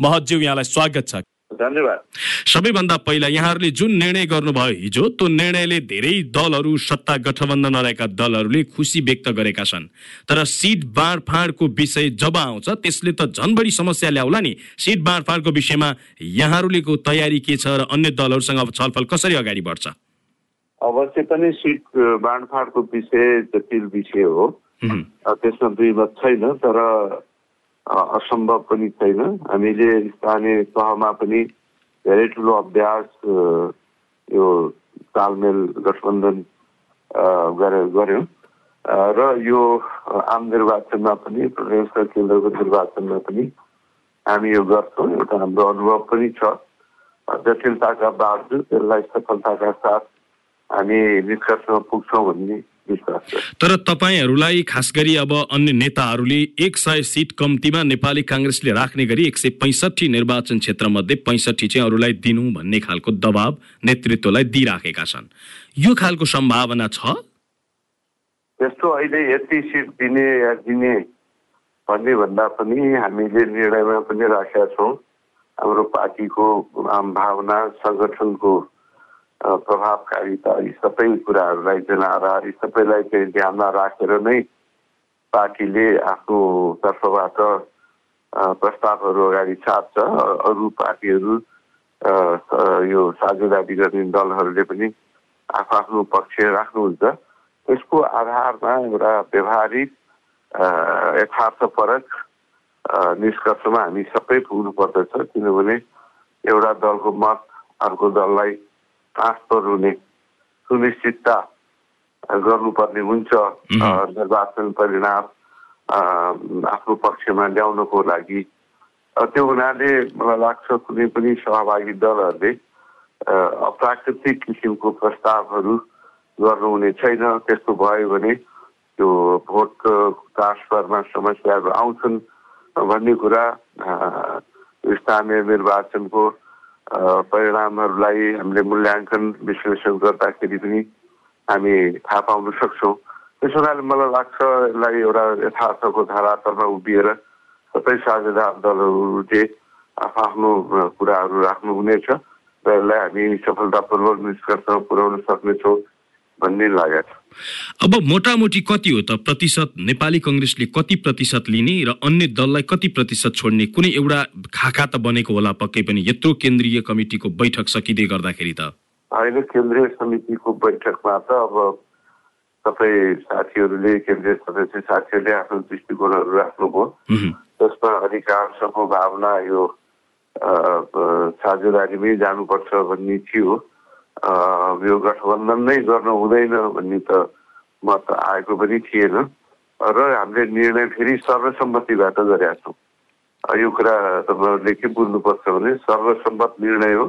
महतज्यू यहाँलाई स्वागत छ। धन्यवाद। सबैभन्दा पहिला यहाँहरूले जुन निर्णय गर्नुभयो हिजो त्यो निर्णयले धेरै दलहरू सत्ता गठबन्धन रहेका दलहरूले खुसी व्यक्त गरेका छन्। तर सिट बाँडफाँडको विषय जब आउँछ त्यसले त झन् बढी समस्या ल्याउला नि। सिट बाँडफाँडको विषयमा यहाँहरूले तयारी के छ र अन्य दलहरूसँग छलफल कसरी अगाडि बढ्छ? अवश्य पनि सिट बाँडफाँडको विषय जटिल विषय हो। त्यसमा दुई मत छैन तर असम्भव पनि छैन हामीले स्थानीय तहमा पनि धेरै ठुलो अभ्यास यो तालमेल गठबन्धन गरे गऱ्यौँ. र यो आम निर्वाचनमा पनि प्रदेश केन्द्रको निर्वाचनमा पनि हामी यो गर्छौँ एउटा हाम्रो अनुभव पनि छ जटिलताका बावजुद त्यसलाई सफलताका साथ हामी निष्कर्षमा पुग्छौँ भन्ने तर तपाईँहरूलाई खास गरी अब अन्य नेताहरूले एक सय सिट कम्तीमा नेपाली काङ्ग्रेसले राख्ने गरी एक सय पैँसठी निर्वाचन क्षेत्रमध्ये पैँसठी चाहिँ अरूलाई दिनु भन्ने खालको दबाव नेतृत्वलाई दिइराखेका छन्। यो खालको सम्भावना छ? त्यस्तो अहिले यति सिट दिने या दिने भन्ने भन्दा पनि हामीले निर्णयमा पनि राखेका छौँ। हाम्रो पार्टीको भावना सङ्गठनको प्रभावकारिता यी सबै कुराहरूलाई जनाएर यी सबैलाई चाहिँ ध्यानमा राखेर नै पार्टीले आफ्नो तर्फबाट प्रस्तावहरू अगाडि छाप्छ। अरू पार्टीहरू यो साझेदारी गर्ने दलहरूले पनि आफ्नो आफ्नो पक्ष राख्नुहुन्छ। त्यसको आधारमा एउटा व्यवहारिक यथार्थपरक निष्कर्षमा हामी सबै पुग्नु पर्दछ किनभने एउटा दलको मत अर्को दललाई ट्रान्सफर हुने सुनिश्चितता गर्नुपर्ने हुन्छ निर्वाचन परिणाम आफ्नो पक्षमा ल्याउनको लागि। त्यो हुनाले मलाई लाग्छ कुनै पनि सहभागी दलहरूले अप्राकृतिक किसिमको प्रस्तावहरू गर्नुहुने छैन। त्यस्तो भयो भने त्यो भोट ट्रान्सफरमा समस्याहरू आउँछन् भन्ने कुरा स्थानीय निर्वाचनको परिणामहरूलाई हामीले मूल्याङ्कन विश्लेषण गर्दाखेरि पनि हामी थाहा पाउन सक्छौँ। त्यसो हुनाले मलाई लाग्छ यसलाई एउटा यथार्थको धारातलमा उभिएर सबै साझेदार दलहरूले आफ्नो आफ्नो कुराहरू राख्नुहुनेछ र यसलाई हामी सफलतापूर्वक निष्कर्षमा पुर्याउन सक्नेछौँ। भन्ने लागेको छ। अब मोटामोटी कति हो त? प्रतिशत नेपाली कङ्ग्रेसले कति प्रतिशत लिने र अन्य दललाई कति प्रतिशत छोड्ने? कुनै एउटा खाका त बनेको होला पक्कै पनि। यत्रो केन्द्रीय कमिटीको बैठक सकिँदै गर्दाखेरि त। होइन केन्द्रीय समितिको बैठकमा त अब सबै साथीहरूले केन्द्रीय सदस्य साथीहरूले आफ्नो दृष्टिकोणहरू राख्नुभयो। त्यसमा अधिकांशको भावना यो साझेदारीमै जानुपर्छ भन्ने थियो। यो गठबन्धन नै गर्न हुँदैन भन्ने त मत आएको पनि थिएन। र हामीले निर्णय फेरि सर्वसम्मतिबाट गरेका छौँ। यो कुरा तपाईँहरूले के बुझ्नुपर्छ भने सर्वसम्मत निर्णय हो।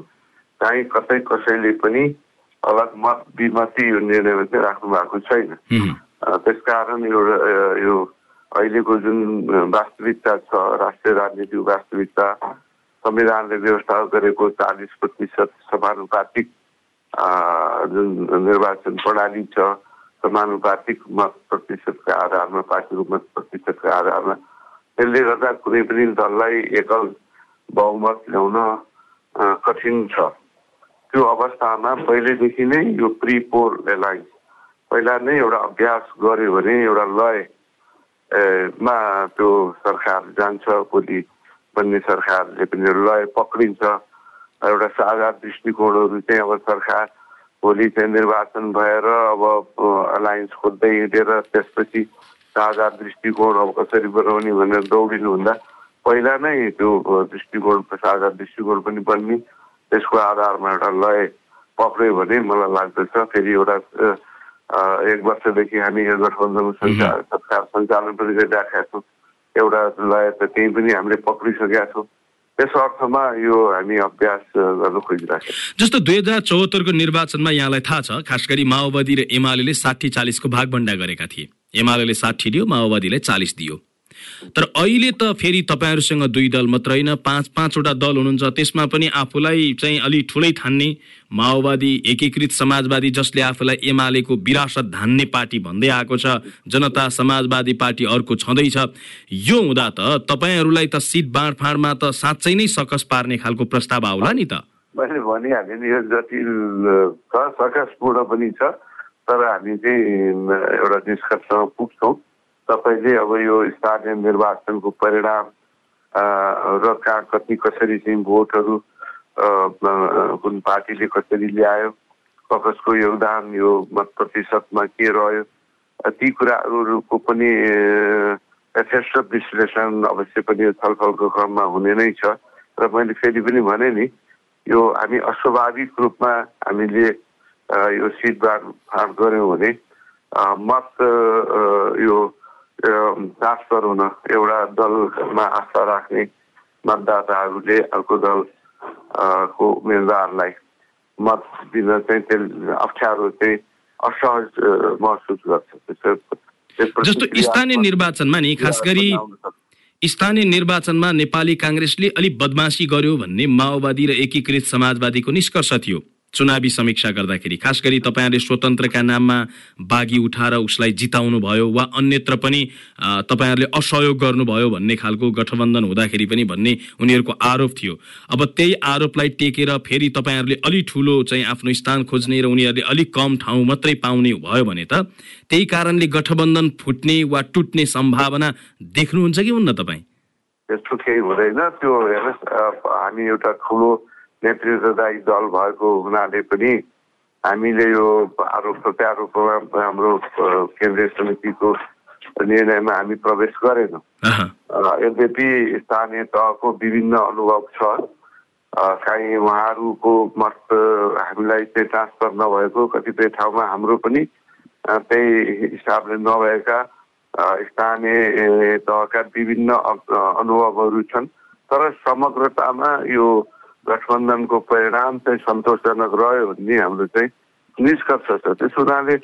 काहीँ कतै कसैले पनि अलग मत विमति यो निर्णयमा चाहिँ राख्नु भएको छैन। उम्, अ, त्यसकारण यो अहिलेको जुन वास्तविकता छ राष्ट्रिय राजनीतिक वास्तविकता संविधानले व्यवस्था गरेको चालिस प्रतिशत समानुपातिक जुन निर्वाचन प्रणाली छ समानुपातिक मत प्रतिशतका आधारमा पार्टीको मत प्रतिशतका आधारमा त्यसले गर्दा कुनै पनि दललाई एकल बहुमत ल्याउन कठिन छ। त्यो अवस्थामा पहिलेदेखि नै यो प्री पोल एलायन्स पहिला नै एउटा अभ्यास गर्यो भने एउटा लय मा त्यो सरकार जान्छ भोलि बन्ने सरकारले पनि लय पक्रिन्छ। एउटा साझा दृष्टिकोणहरू चाहिँ अब सरकार भोलि चाहिँ निर्वाचन भएर अब अलायन्स खोज्दै हिँडेर त्यसपछि साझा दृष्टिकोण अब कसरी बनाउने भनेर दौडिनुभन्दा पहिला नै त्यो दृष्टिकोण साझा दृष्टिकोण पनि बन्ने त्यसको आधारमा एउटा लय पक्रियो भने मलाई लाग्दछ। फेरि एउटा एक वर्षदेखि हामी यो गठबन्धन सरकार सञ्चालन पनि गरिराखेका छौँ। एउटा लय त त्यही पनि हामीले पक्रिसकेका छौँ। त्यस अर्थमा यो हामी अभ्यास गर्न खोजिराखेका छौँ जस्तो दुई हजार चौहत्तरको निर्वाचनमा यहाँलाई थाहा छ खास गरी माओवादी र एमाले साठी चालिसको भागभन्डा गरेका थिए। एमाले साठी दियो माओवादीलाई चालिस दियो। तर अहिले त फेरि तपाईँहरूसँग दुई दल मात्र होइन पाँच पाँचवटा दल हुनुहुन्छ। त्यसमा पनि आफूलाई चाहिँ अलि ठुलै ठान्ने माओवादी एकीकृत समाजवादी जसले आफूलाई एमालेको विरासत धान्ने पार्टी भन्दै आएको छ जनता समाजवादी पार्टी अर्को छँदैछ। यो हुँदा त तपाईँहरूलाई त सिट बाँडफाँडमा त साँच्चै नै सकस पार्ने खालको प्रस्ताव आउला नि त। मैले भनिहालेँ नि यो जटिल छ सकसपूर्ण पनि छ तर हामी चाहिँ एउटा निष्कर्षमा पुग्छौँ। तपाईँले अब यो स्थानीय निर्वाचनको परिणाम र कहाँ कति कसरी चाहिँ भोटहरू कुन पार्टीले कसरी ल्यायो कसको योगदान यो मत प्रतिशतमा के रह्यो ती कुराहरूको पनि यथेष्ट विश्लेषण अवश्य पनि छलफलको क्रममा हुने नै छ। र मैले फेरि पनि भने नि यो हामी अस्वाभाविक रूपमा हामीले यो सिट फाँड गऱ्यौँ भने मत यो ट्रान्सफर हुन एउटा दलमा आस्था राख्ने मतदाताहरूले अर्को दल को उम्मेदवारलाई मत दिन चाहिँ त्यसले अप्ठ्यारो चाहिँ असहज महसुस गर्छ जस्तो स्थानीय निर्वाचनमा नि खास गरी स्थानीय निर्वाचनमा नेपाली काङ्ग्रेसले अलिक बदमासी गर्यो भन्ने माओवादी र एकीकृत समाजवादीको निष्कर्ष थियो चुनावी समीक्षा गर्दाखेरि। खास गरी तपाईँहरूले स्वतन्त्रका नाममा बागी उठाएर उसलाई जिताउनु भयो वा अन्यत्र पनि तपाईँहरूले असहयोग गर्नुभयो भन्ने खालको गठबन्धन हुँदाखेरि पनि भन्ने उनीहरूको आरोप थियो। अब त्यही आरोपलाई टेकेर फेरि तपाईँहरूले अलि ठुलो चाहिँ आफ्नो स्थान खोज्ने र उनीहरूले अलिक कम ठाउँ मात्रै पाउने भयो भने त त्यही कारणले गठबन्धन फुट्ने वा टुट्ने सम्भावना देख्नुहुन्छ कि हुन्न तपाईँ? त्यस्तो केही हुँदैन। त्यो हेर्नुहोस् हामी एउटा ठुलो नेतृत्वदायी दल भएको हुनाले पनि हामीले यो आरोप प्रत्यारोपमा हाम्रो केन्द्रीय समितिको निर्णयमा हामी प्रवेश गरेनौँ। यद्यपि स्थानीय तहको विभिन्न अनुभव छ काहीँ उहाँहरूको मत हामीलाई चाहिँ ट्रान्सफर नभएको कतिपय ठाउँमा हाम्रो पनि त्यही हिसाबले नभएका स्थानीय तहका विभिन्न अनुभवहरू छन्। तर समग्रतामा यो गठबन्धनको परिणाम चाहिँ सन्तोषजनक रह्यो भन्ने हाम्रो चाहिँ निष्कर्ष छ त्यस हुनाले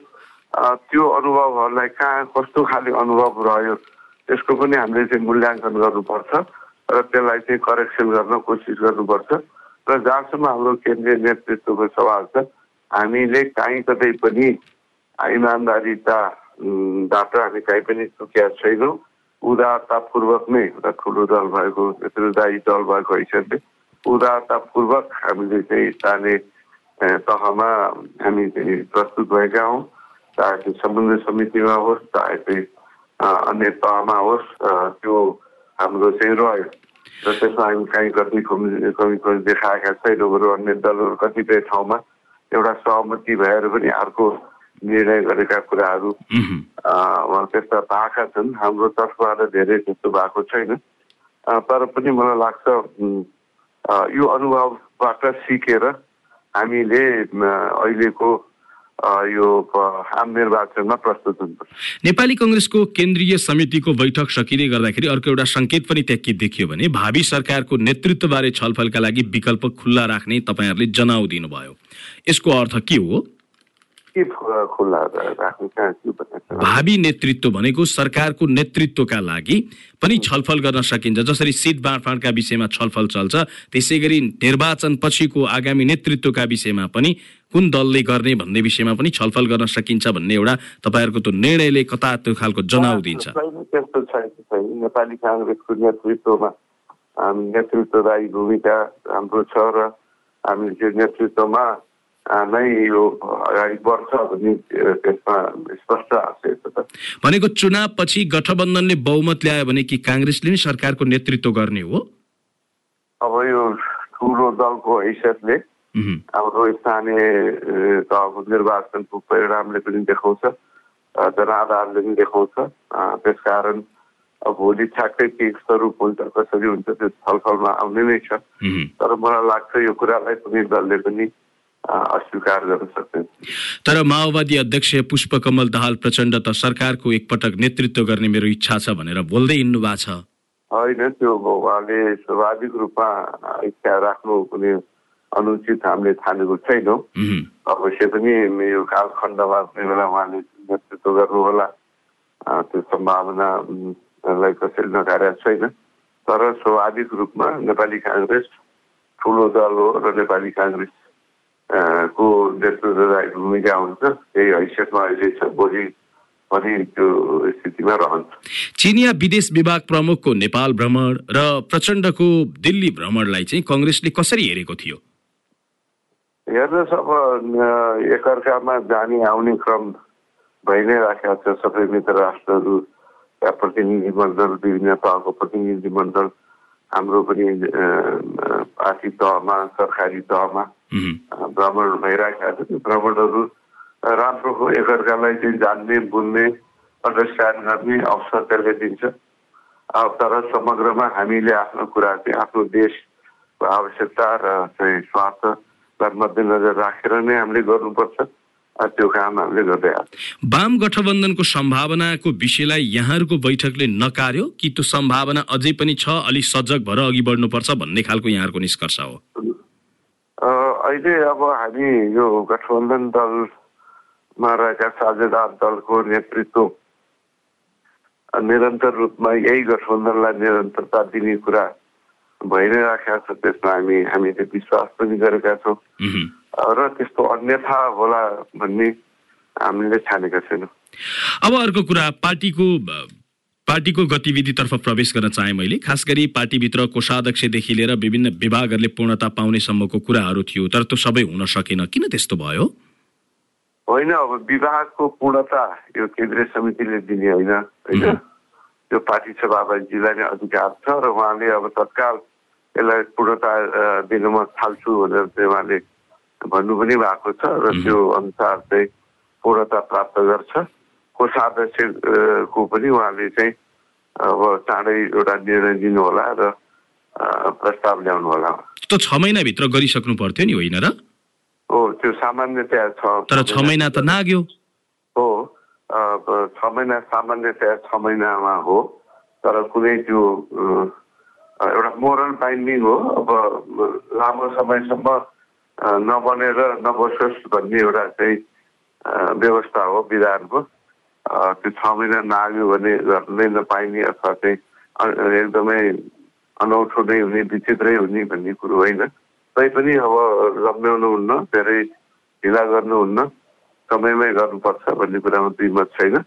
त्यो अनुभवहरूलाई कहाँ कस्तो खाले अनुभव रह्यो त्यसको पनि हामीले चाहिँ मूल्याङ्कन गर्नुपर्छ र त्यसलाई चाहिँ करेक्सन गर्न कोसिस गर्नुपर्छ र जहाँसम्म हाम्रो केन्द्रीय नेतृत्वको सवाल छ हामीले काहीँ कतै पनि इमान्दारिताबाट हामी काहीँ पनि चुकिया छैनौँ उदारतापूर्वक नै एउटा ठुलो दल भएको नेतृत्वदायी दल भएको हैसियतले उदारतापूर्वक हामीले चाहिँ स्थानीय तहमा हामी चाहिँ प्रस्तुत भएका हौँ। चाहे त्यो समन्वय समितिमा होस् चाहे चाहिँ अन्य तहमा होस् त्यो हाम्रो चाहिँ रह्यो। र त्यसमा हामी काहीँ कति कमी कमी देखाएका छैनौँ बरु अन्य दलहरू कतिपय ठाउँमा एउटा सहमति भएर पनि अर्को निर्णय गरेका कुराहरू त्यस्ता भएका छन्। हाम्रो तर्फबाट धेरै त्यस्तो भएको छैन। तर पनि मलाई लाग्छ यो अनुभवबाट सिकेर हामीले अहिलेको यो आम निर्वाचनमा प्रस्तुत हुनुपर्छ। नेपाली कङ्ग्रेसको केन्द्रीय समितिको बैठक सकिँदै गर्दाखेरि अर्को एउटा सङ्केत पनि त्यहाँ के देखियो भने भावी सरकारको नेतृत्वबारे छलफलका लागि विकल्प खुल्ला राख्ने तपाईँहरूले जनाउ दिनुभयो। यसको अर्थ के हो? भावी नेतृत्व भनेको सरकारको नेतृत्वका लागि पनि छलफल गर्न सकिन्छ। जसरी सिट बाँडफाँडका विषयमा छलफल चल्छ त्यसै गरी निर्वाचन पछिको आगामी नेतृत्वका विषयमा पनि कुन दलले गर्ने भन्ने विषयमा पनि छलफल गर्न सकिन्छ भन्ने एउटा तपाईँहरूको त्यो निर्णयले कता त्यो खालको जनाउ दिन्छ? त्यस्तो छैन नेपाली काङ्ग्रेसको नेतृत्वमा नेतृत्वदायी भूमिका हाम्रो छ र हामी त्यो नेतृत्वमा नै यो अगाडि बढ्छ भन्ने त्यसमा स्पष्ट आशय छ भनेको चुनाव पछि गठबन्धनले बहुमत ल्यायो भने कि काङ्ग्रेसले नै सरकारको नेतृत्व गर्ने हो? अब यो ठुलो दलको हैसियतले हाम्रो स्थानीय तहको निर्वाचनको परिणामले पनि देखाउँछ जनाधारले पनि देखाउँछ त्यसकारण अब भोलि ठ्याक्कै के स्वरूप हुन्छ कसरी हुन्छ त्यो छलफलमा आउने नै छ। तर मलाई लाग्छ यो कुरालाई कुनै दलले पनि अस्वीकार गर्न सक्दैन तर माओवादी अध्यक्ष पुष्पकमल दाहाल प्रचण्ड त सरकारको एकपटक नेतृत्व गर्ने मेरो इच्छा छ भनेर बोल्दै हिँड्नु भएको छ होइन त्यो उहाँले स्वाभाविक रूपमा इच्छा राख्नु कुनै अनुचित हामीले ठानेको छैनौँ अवश्य पनि यो कालखण्डमा कुनै बेला उहाँले नेतृत्व गर्नु होला त्यो सम्भावना लाई कसैले नकारेको छैन तर स्वाभाविक रूपमा नेपाली काङ्ग्रेस ठुलो दल हो र नेपाली काङ्ग्रेस को नेतृत्वदायी भूमिका हुन्छ त्यही हैसियतमा अहिले छ भोलि पनि त्यो स्थितिमा रहन्छ चिनिया विदेश विभाग प्रमुखको नेपाल भ्रमण र प्रचण्डको दिल्ली भ्रमणलाई चाहिँ कङ्ग्रेसले कसरी हेरेको थियो हेर्नुहोस् अब एकअर्कामा जाने आउने क्रम भइ नै राखेको छ सबै मित्र राष्ट्रहरूका प्रतिनिधि मण्डल विभिन्न तहको प्रतिनिधि मण्डल हाम्रो पनि पार्टी तहमा सरकारी तहमा भ्रमण भइरहेका छ त्यो भ्रमणहरू राम्रो हो एकअर्कालाई चाहिँ जान्ने बुझ्ने अन्डरस्ट्यान्ड गर्ने अवसर त्यसले दिन्छ। तर समग्रमा हामीले आफ्नो कुरा चाहिँ आफ्नो देशको आवश्यकता र चाहिँ स्वार्थलाई मध्यनजर राखेर नै हामीले गर्नुपर्छ। त्यो काम हामीले गर्दै आएको। वाम गठबन्धनको सम्भावनाको विषयलाई यहाँहरूको बैठकले नकार्यो कि त्यो सम्भावना अझै पनि छ अलि सजग भएर अघि बढ्नुपर्छ भन्ने खालको यहाँहरूको निष्कर्ष हो? अहिले अब हामी यो गठबन्धन दलमा रहेका साझेदार दलको नेतृत्व निरन्तर रूपमा यही गठबन्धनलाई निरन्तरता दिने कुरा भइ नै राखेका छ त्यसमा हामी हामीले विश्वास पनि गरेका छौँ। र त्यस्तो अन्यथा होला भन्ने हामीले छानेका छैनौँ। अब अर्को कुरा पार्टीको पार्टीको गतिविधितर्फ प्रवेश गर्न चाहे मैले। खास गरी पार्टीभित्र कोषाध्यक्षदेखि लिएर विभिन्न विभागहरूले पूर्णता पाउनेसम्मको कुराहरू थियो तर त्यो सबै हुन सकेन। किन त्यस्तो भयो? होइन अब विभागको पूर्णता यो केन्द्रीय समितिले दिने होइन होइन? त्यो पार्टी सभापतिजीलाई नै अधिकार छ र उहाँले अब तत्काल यसलाई पूर्णता अ, दिन म थाल्छु भनेर चाहिँ उहाँले भन्नु पनि भएको छ र त्यो अनुसार चाहिँ पूर्णता प्राप्त गर्छ। कोषाध्यक्षको पनि उहाँले चाहिँ अब चाँडै एउटा निर्णय दिनुहोला र प्रस्ताव ल्याउनु होला त्यो छ महिनाभित्र गरिसक्नु पर्थ्यो नि होइन र? हो त्यो सामान्यतया छ। तर छ महिना त नाग्यो। हो छ महिना सामान्यतया छ महिनामा हो तर कुनै त्यो एउटा मोरल बाइन्डिङ हो। अब लामो समयसम्म नबनेर नबसोस् भन्ने एउटा चाहिँ व्यवस्था हो विधानको त्यो छ महिना नाग्यो भने नै नपाइने अथवा चाहिँ एकदमै अनौठो नै हुने विचित्रै हुने भन्ने कुरो होइन तैपनि अब लम्ब्याउनु हुन्न धेरै ढिला गर्नुहुन्न समयमै गर्नुपर्छ भन्ने कुरामा दुई मत छैन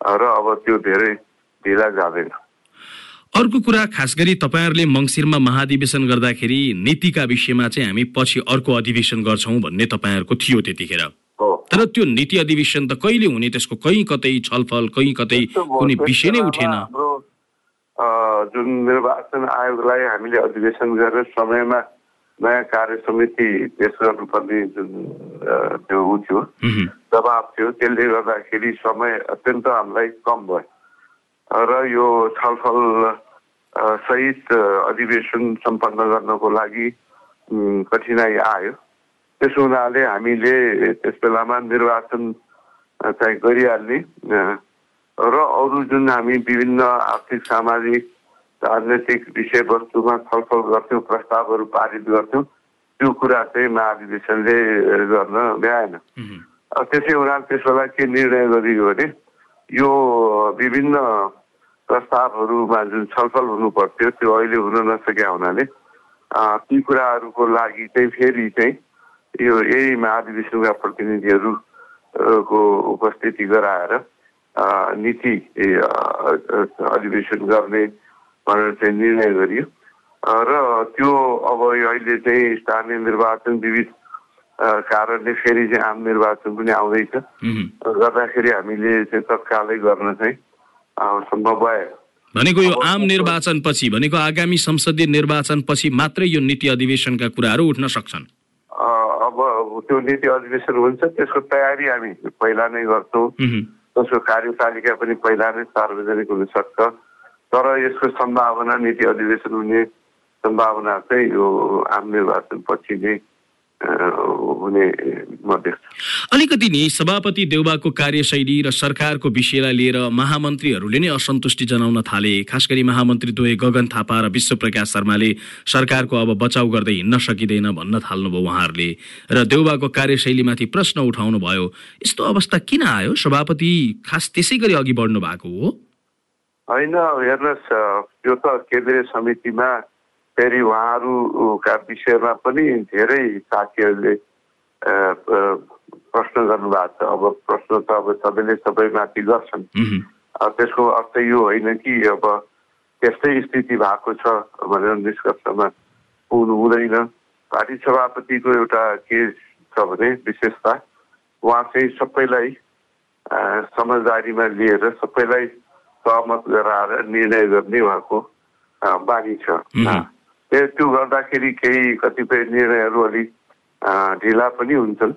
र अब त्यो धेरै ढिला जाँदैन अर्को कुरा खास गरी तपाईँहरूले मङ्सिरमा महाधिवेशन गर्दाखेरि नीतिका विषयमा चाहिँ हामी पछि अर्को अधिवेशन गर्छौँ भन्ने तपाईँहरूको थियो त्यतिखेर तर त्यो नीति अधिवेशन त कहिले हुने त्यसको कहीँ कतै छलफल कहीँ कतै। कुनै विषय नै उठेन जुन निर्वाचन आयोगलाई हामीले अधिवेशन गरेर समयमा नयाँ कार्य समिति पेश गर्नुपर्ने जुन त्यो ऊ थियो। दबाब थियो त्यसले गर्दाखेरि समय अत्यन्त हामीलाई कम भयो र यो छलफल सहित अधिवेशन सम्पन्न गर्नको लागि कठिनाइ आयो। त्यसो हुनाले हामीले त्यस बेलामा निर्वाचन चाहिँ गरिहाल्ने र अरू जुन हामी विभिन्न आर्थिक सामाजिक राजनैतिक विषयवस्तुमा छलफल गर्थ्यौँ प्रस्तावहरू पारित गर्थ्यौँ त्यो कुरा चाहिँ महाधिवेशनले गर्न भ्याएन। त्यसै हुनाले त्यस बेला के निर्णय गरियो भने यो विभिन्न प्रस्तावहरूमा जुन छलफल हुनु पर्थ्यो त्यो अहिले हुन नसकेका हुनाले ती कुराहरूको लागि चाहिँ फेरि चाहिँ यो यही महाधिवेशनका प्रतिनिधिहरू अ, को उपस्थिति गराएर नीति अधिवेशन गर्ने भनेर चाहिँ निर्णय गरियो र त्यो अब अहिले चाहिँ स्थानीय निर्वाचन विविध कारणले फेरि चाहिँ आम निर्वाचन पनि आउँदैछ। गर्दाखेरि हामीले चाहिँ तत्कालै गर्न चाहिँ सम्भव भयो भनेको यो आम निर्वाचन पछि भनेको आगामी संसदीय निर्वाचन पछि मात्रै यो नीति अधिवेशनका कुराहरू उठ्न सक्छन्? अब त्यो नीति अधिवेशन हुन्छ त्यसको तयारी हामी पहिला नै गर्छौँ। त्यसको कार्यतालिका पनि पहिला नै सार्वजनिक हुन सक्छ। तर यसको सम्भावना नीति अधिवेशन हुने सम्भावना चाहिँ यो आम निर्वाचन पछि नै हुने म देख्छु अलिकति नि सभापति देउबाको कार्यशैली र सरकारको विषयलाई लिएर महामन्त्रीहरूले नै असन्तुष्टि जनाउन थाले। खास गरी महामन्त्री द्वय गगन थापा र विश्वप्रकाश शर्माले सरकारको अब बचाउ गर्दै हिँड्न सकिँदैन भन्न थाल्नुभयो उहाँहरूले। र देउबाको कार्यशैलीमाथि प्रश्न उठाउनु भयो यस्तो अवस्था किन आयो? सभापति खास त्यसै गरी अघि बढ्नु भएको हो? होइन हेर्नुहोस् त्यो त केन्द्रीय समितिमा फेरि उहाँहरूका विषयमा पनि धेरै साथीहरूले प्रश्न गर्नुभएको छ अब प्रश्न त अब सबैले सबैमाथि गर्छन् त्यसको अर्थ यो होइन कि अब त्यस्तै स्थिति भएको छ भनेर निष्कर्षमा पुग्नु हुँदैन पार्टी सभापतिको एउटा के छ भने विशेषता उहाँ चाहिँ सबैलाई समझदारीमा लिएर सबैलाई सहमत गराएर निर्णय गर्ने उहाँको बानी छ। त्यो गर्दाखेरि केही कतिपय निर्णयहरू अलिक ढिला पनि हुन्छन्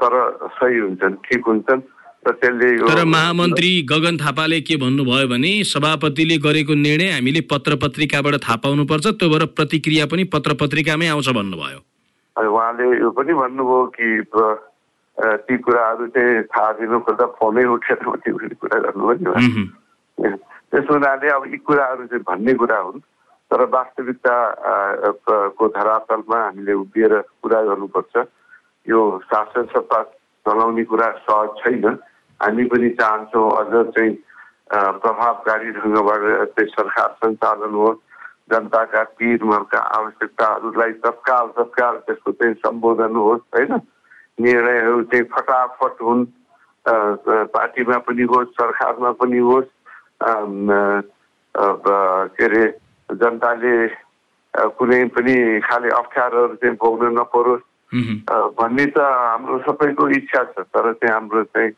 तर सही हुन्छन् ठिक हुन्छन् र त्यसले तर महामन्त्री गगन थापाले के भन्नुभयो भने सभापतिले गरेको निर्णय हामीले पत्र पत्रिकाबाट थाहा पाउनुपर्छ त्यो भएर प्रतिक्रिया पनि पत्र पत्रिकामै आउँछ भन्नुभयो। उहाँले यो पनि भन्नुभयो कि ती कुराहरू चाहिँ थाहा दिनु खोज्दा फोनै भन्ने पनि कुरा गर्नुभयो नि। त्यस हुनाले अब यी कुराहरू चाहिँ भन्ने कुरा हुन्। तर वास्तविकता को धरातलमा हामीले उभिएर कुरा गर्नुपर्छ। यो शासन सत्ता चलाउने कुरा सहज छैन। हामी पनि चाहन्छौँ अझ चाहिँ प्रभावकारी ढङ्गबाट चाहिँ सरकार सञ्चालन होस्। जनताका पिरहरूका आवश्यकताहरूलाई तत्काल तत्काल त्यसको चाहिँ सम्बोधन होस् होइन? निर्णयहरू चाहिँ फटाफट हुन् पार्टीमा पनि होस् सरकारमा पनि होस्। के अरे जनताले कुनै पनि खाले अप्ठ्यारोहरू चाहिँ भोग्न नपरोस् भन्ने त हाम्रो सबैको इच्छा छ तर चाहिँ हाम्रो चाहिँ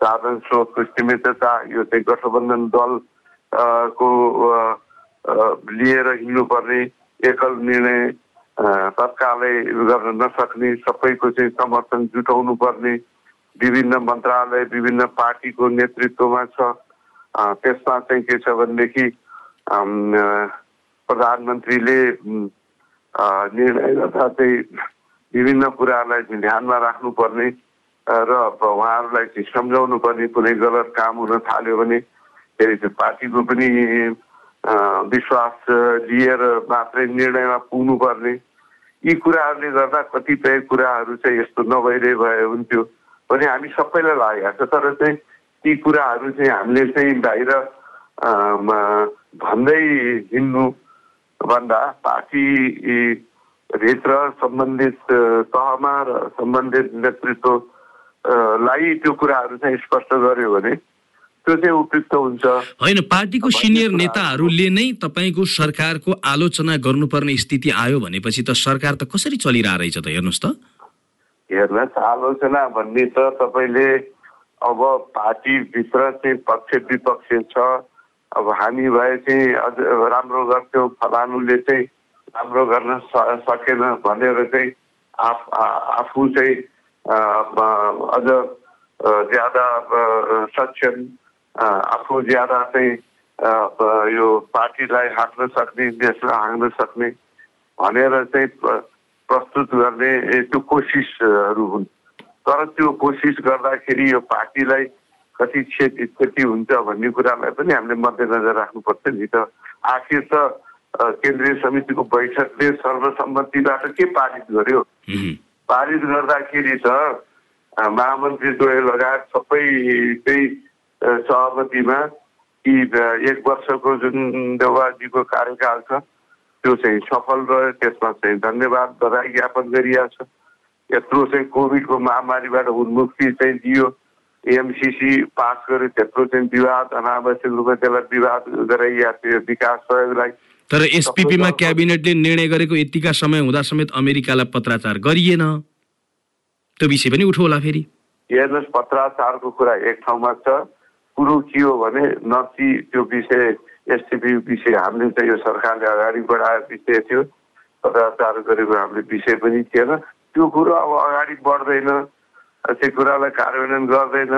साधन स्रोतको सीमितता यो चाहिँ गठबन्धन दल को लिएर हिँड्नुपर्ने एकल निर्णय तत्कालै गर्न नसक्ने सबैको चाहिँ समर्थन जुटाउनु पर्ने विभिन्न मन्त्रालय विभिन्न पार्टीको नेतृत्वमा छ। त्यसमा चाहिँ के छ भनेदेखि प्रधानमन्त्रीले निर्णय गर्दा चाहिँ विभिन्न कुराहरूलाई चाहिँ ध्यानमा राख्नुपर्ने र उहाँहरूलाई चाहिँ सम्झाउनु पर्ने कुनै गलत काम हुन थाल्यो भने फेरि त्यो पार्टीको पनि विश्वास लिएर मात्रै निर्णयमा पुग्नुपर्ने। यी कुराहरूले गर्दा कतिपय कुराहरू चाहिँ यस्तो नभइरहे भए हुन्थ्यो भने हामी सबैलाई लागेको छ। तर चाहिँ ती कुराहरू चाहिँ हामीले चाहिँ बाहिर भन्दै हिँड्नु भन्दा पार्टी भित्र सम्बन्धित तहमा र सम्बन्धित नेतृत्व अ, लाई त्यो कुराहरू चाहिँ स्पष्ट गर्यो भने त्यो चाहिँ उपयुक्त हुन्छ। होइन पार्टीको सिनियर नेताहरूले नै तपाईँको सरकारको आलोचना गर्नुपर्ने स्थिति आयो भनेपछि त सरकार त कसरी चलिरहेको रहेछ त हेर्नुहोस् त। हेर्नुहोस् आलोचना भन्ने त तपाईँले अब पार्टीभित्र चाहिँ पक्ष विपक्ष छ। अब हामी भए चाहिँ अझ राम्रो गर्थ्यौँ फलानुले चाहिँ राम्रो गर्न सकेन भनेर चाहिँ आफ आफू चाहिँ अझ ज्यादा सक्षम आफू ज्यादा चाहिँ यो पार्टीलाई हाँक्न सक्ने देशलाई हाँक्न सक्ने भनेर चाहिँ प्र- प्रस्तुत गर्ने त्यो कोसिसहरू हुन्। तर त्यो कोसिस गर्दाखेरि यो पार्टीलाई कति क्षति क्षति हुन्छ भन्ने कुरालाई पनि हामीले मध्यनजर राख्नुपर्छ नि त। आखिर त केन्द्रीय समितिको बैठकले सर्वसम्मतिबाट के पारित गर्यो। पारित गर्दाखेरि त अ, महामन्त्री द्वय लगायत सबैकै अ, सहमतिमा कि एक वर्षको जुन देउवाजीको कार्यकाल छ त्यो चाहिँ सफल रह्यो। त्यसमा चाहिँ धन्यवाद बधाई ज्ञापन गरिएको छ। यत्रो चाहिँ कोभिडको महामारीबाट उन्मुक्ति चाहिँ दियो। एमसिसी पास गर्यो त्यत्रो चाहिँ विवाद अनावश्यक रूपमा त्यसलाई विवाद गराइएको थियो विकास सहयोगलाई तर एसपिपीमा क्याबिनेटले निर्णय गरेको यतिका समय हुँदा समेत अमेरिकालाई पत्राचार गरिएन त्यो विषय पनि उठो होला फेरि हेर्नुहोस् पत्राचारको कुरा एक ठाउँमा छ कुरो के हो भने न कि त्यो विषय एसटिपी विषय हामीले चाहिँ यो सरकारले अगाडि बढाएको विषय थियो पत्राचार गरेको हामीले विषय पनि थिएन। त्यो कुरो अब अगाडि बढ्दैन। त्यो कुरालाई कार्यान्वयन गर्दैन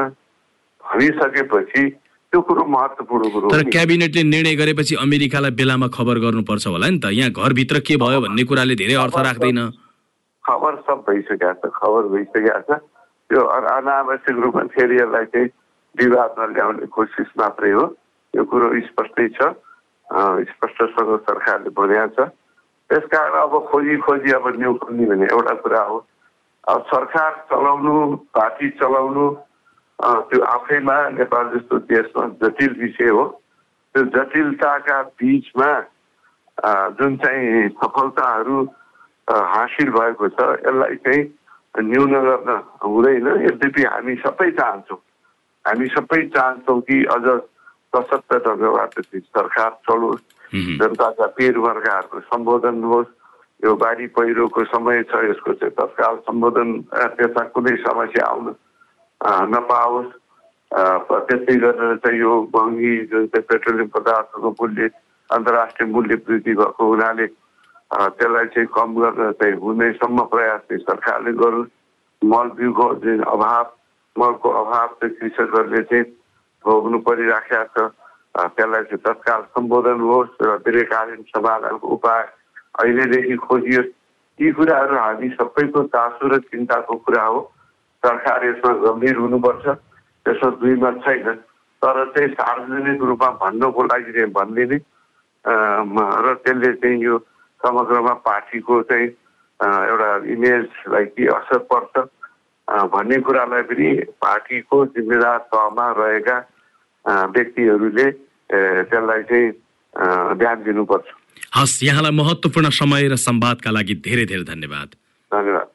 भनिसकेपछि त्यो कुरो महत्त्वपूर्ण कुरो तर। क्याबिनेटले निर्णय गरेपछि अमेरिकालाई बेलामा खबर गर्नुपर्छ होला नि त। यहाँ घरभित्र के भयो भन्ने कुराले धेरै अर्थ राख्दैन। खबर सब भइसकेको छ खबर भइसकेको छ। त्यो अनावश्यक रूपमा फेरि यसलाई चाहिँ विवादमा ल्याउने कोसिस मात्रै हो। यो कुरो स्पष्टै छ स्पष्टसँग सरकारले भनेको छ। त्यस कारण अब खोजी खोजी अब न्यु खोज्ने भन्ने एउटा कुरा हो। सरकार चलाउनु पार्टी चलाउनु त्यो आफैमा नेपाल जस्तो देशमा जटिल विषय हो। त्यो जटिलताका बिचमा जुन चाहिँ सफलताहरू हासिल भएको छ यसलाई चाहिँ न्यून गर्न हुँदैन। यद्यपि हामी सबै चाहन्छौँ हामी सबै चाहन्छौँ कि अझ सशक्त ढङ्गबाट सरकार चलोस्। जनताका पेरवर्गहरूको सम्बोधन होस्। यो बाढी पहिरोको समय छ यसको चाहिँ तत्काल सम्बोधन त्यता कुनै समस्या आउन नपाओस्। त्यस्तै गरेर चाहिँ यो महँगी जुन चाहिँ पेट्रोलियम पदार्थको मूल्य अन्तर्राष्ट्रिय मूल्य वृद्धि भएको हुनाले त्यसलाई चाहिँ कम गर्न चाहिँ हुनेसम्म प्रयास चाहिँ सरकारले गरोस्। मल बिउको जुन अभाव मलको अभाव चाहिँ कृषकहरूले चाहिँ भोग्नु परिराखेका छ त्यसलाई चाहिँ तत्काल सम्बोधन होस् र दीर्घकालीन समाधानको उपाय अहिलेदेखि खोजियोस् यी कुराहरू हामी सबैको चासो र चिन्ताको कुरा हो। सरकार यसमा गम्भीर हुनुपर्छ त्यसमा दुई मत छैन। तर चाहिँ सार्वजनिक रूपमा भन्नको लागि चाहिँ भनिदिने र त्यसले चाहिँ यो समग्रमा पार्टीको चाहिँ एउटा इमेजलाई के असर पर्छ। भन्ने कुरालाई पनि पार्टीको जिम्मेदार तहमा रहेका व्यक्तिहरूले त्यसलाई चाहिँ ध्यान दिनुपर्छ। हस् यहाँलाई महत्त्वपूर्ण समय र संवादका लागि धेरै धेरै धन्यवाद। धन्यवाद।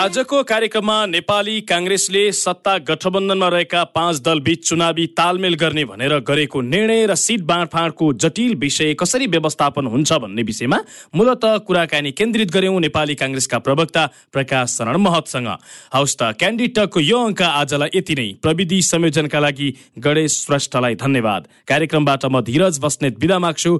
आजको कार्यक्रममा नेपाली काङ्ग्रेसले सत्ता गठबन्धनमा रहेका पाँच दल बीच चुनावी तालमेल गर्ने भनेर गरेको निर्णय र सिट बाँडफाँडको जटिल विषय कसरी व्यवस्थापन हुन्छ भन्ने विषयमा मूलत कुराकानी केन्द्रित गर्यौं नेपाली काङ्ग्रेसका प्रवक्ता प्रकाश शरण महतसँग। हौस् त क्यान्डिटकको यो अङ्क आजलाई यति नै। प्रविधि संयोजनका लागि गणेश श्रेष्ठलाई धन्यवाद। कार्यक्रमबाट म धीरज बस्नेत विदा माग्छु।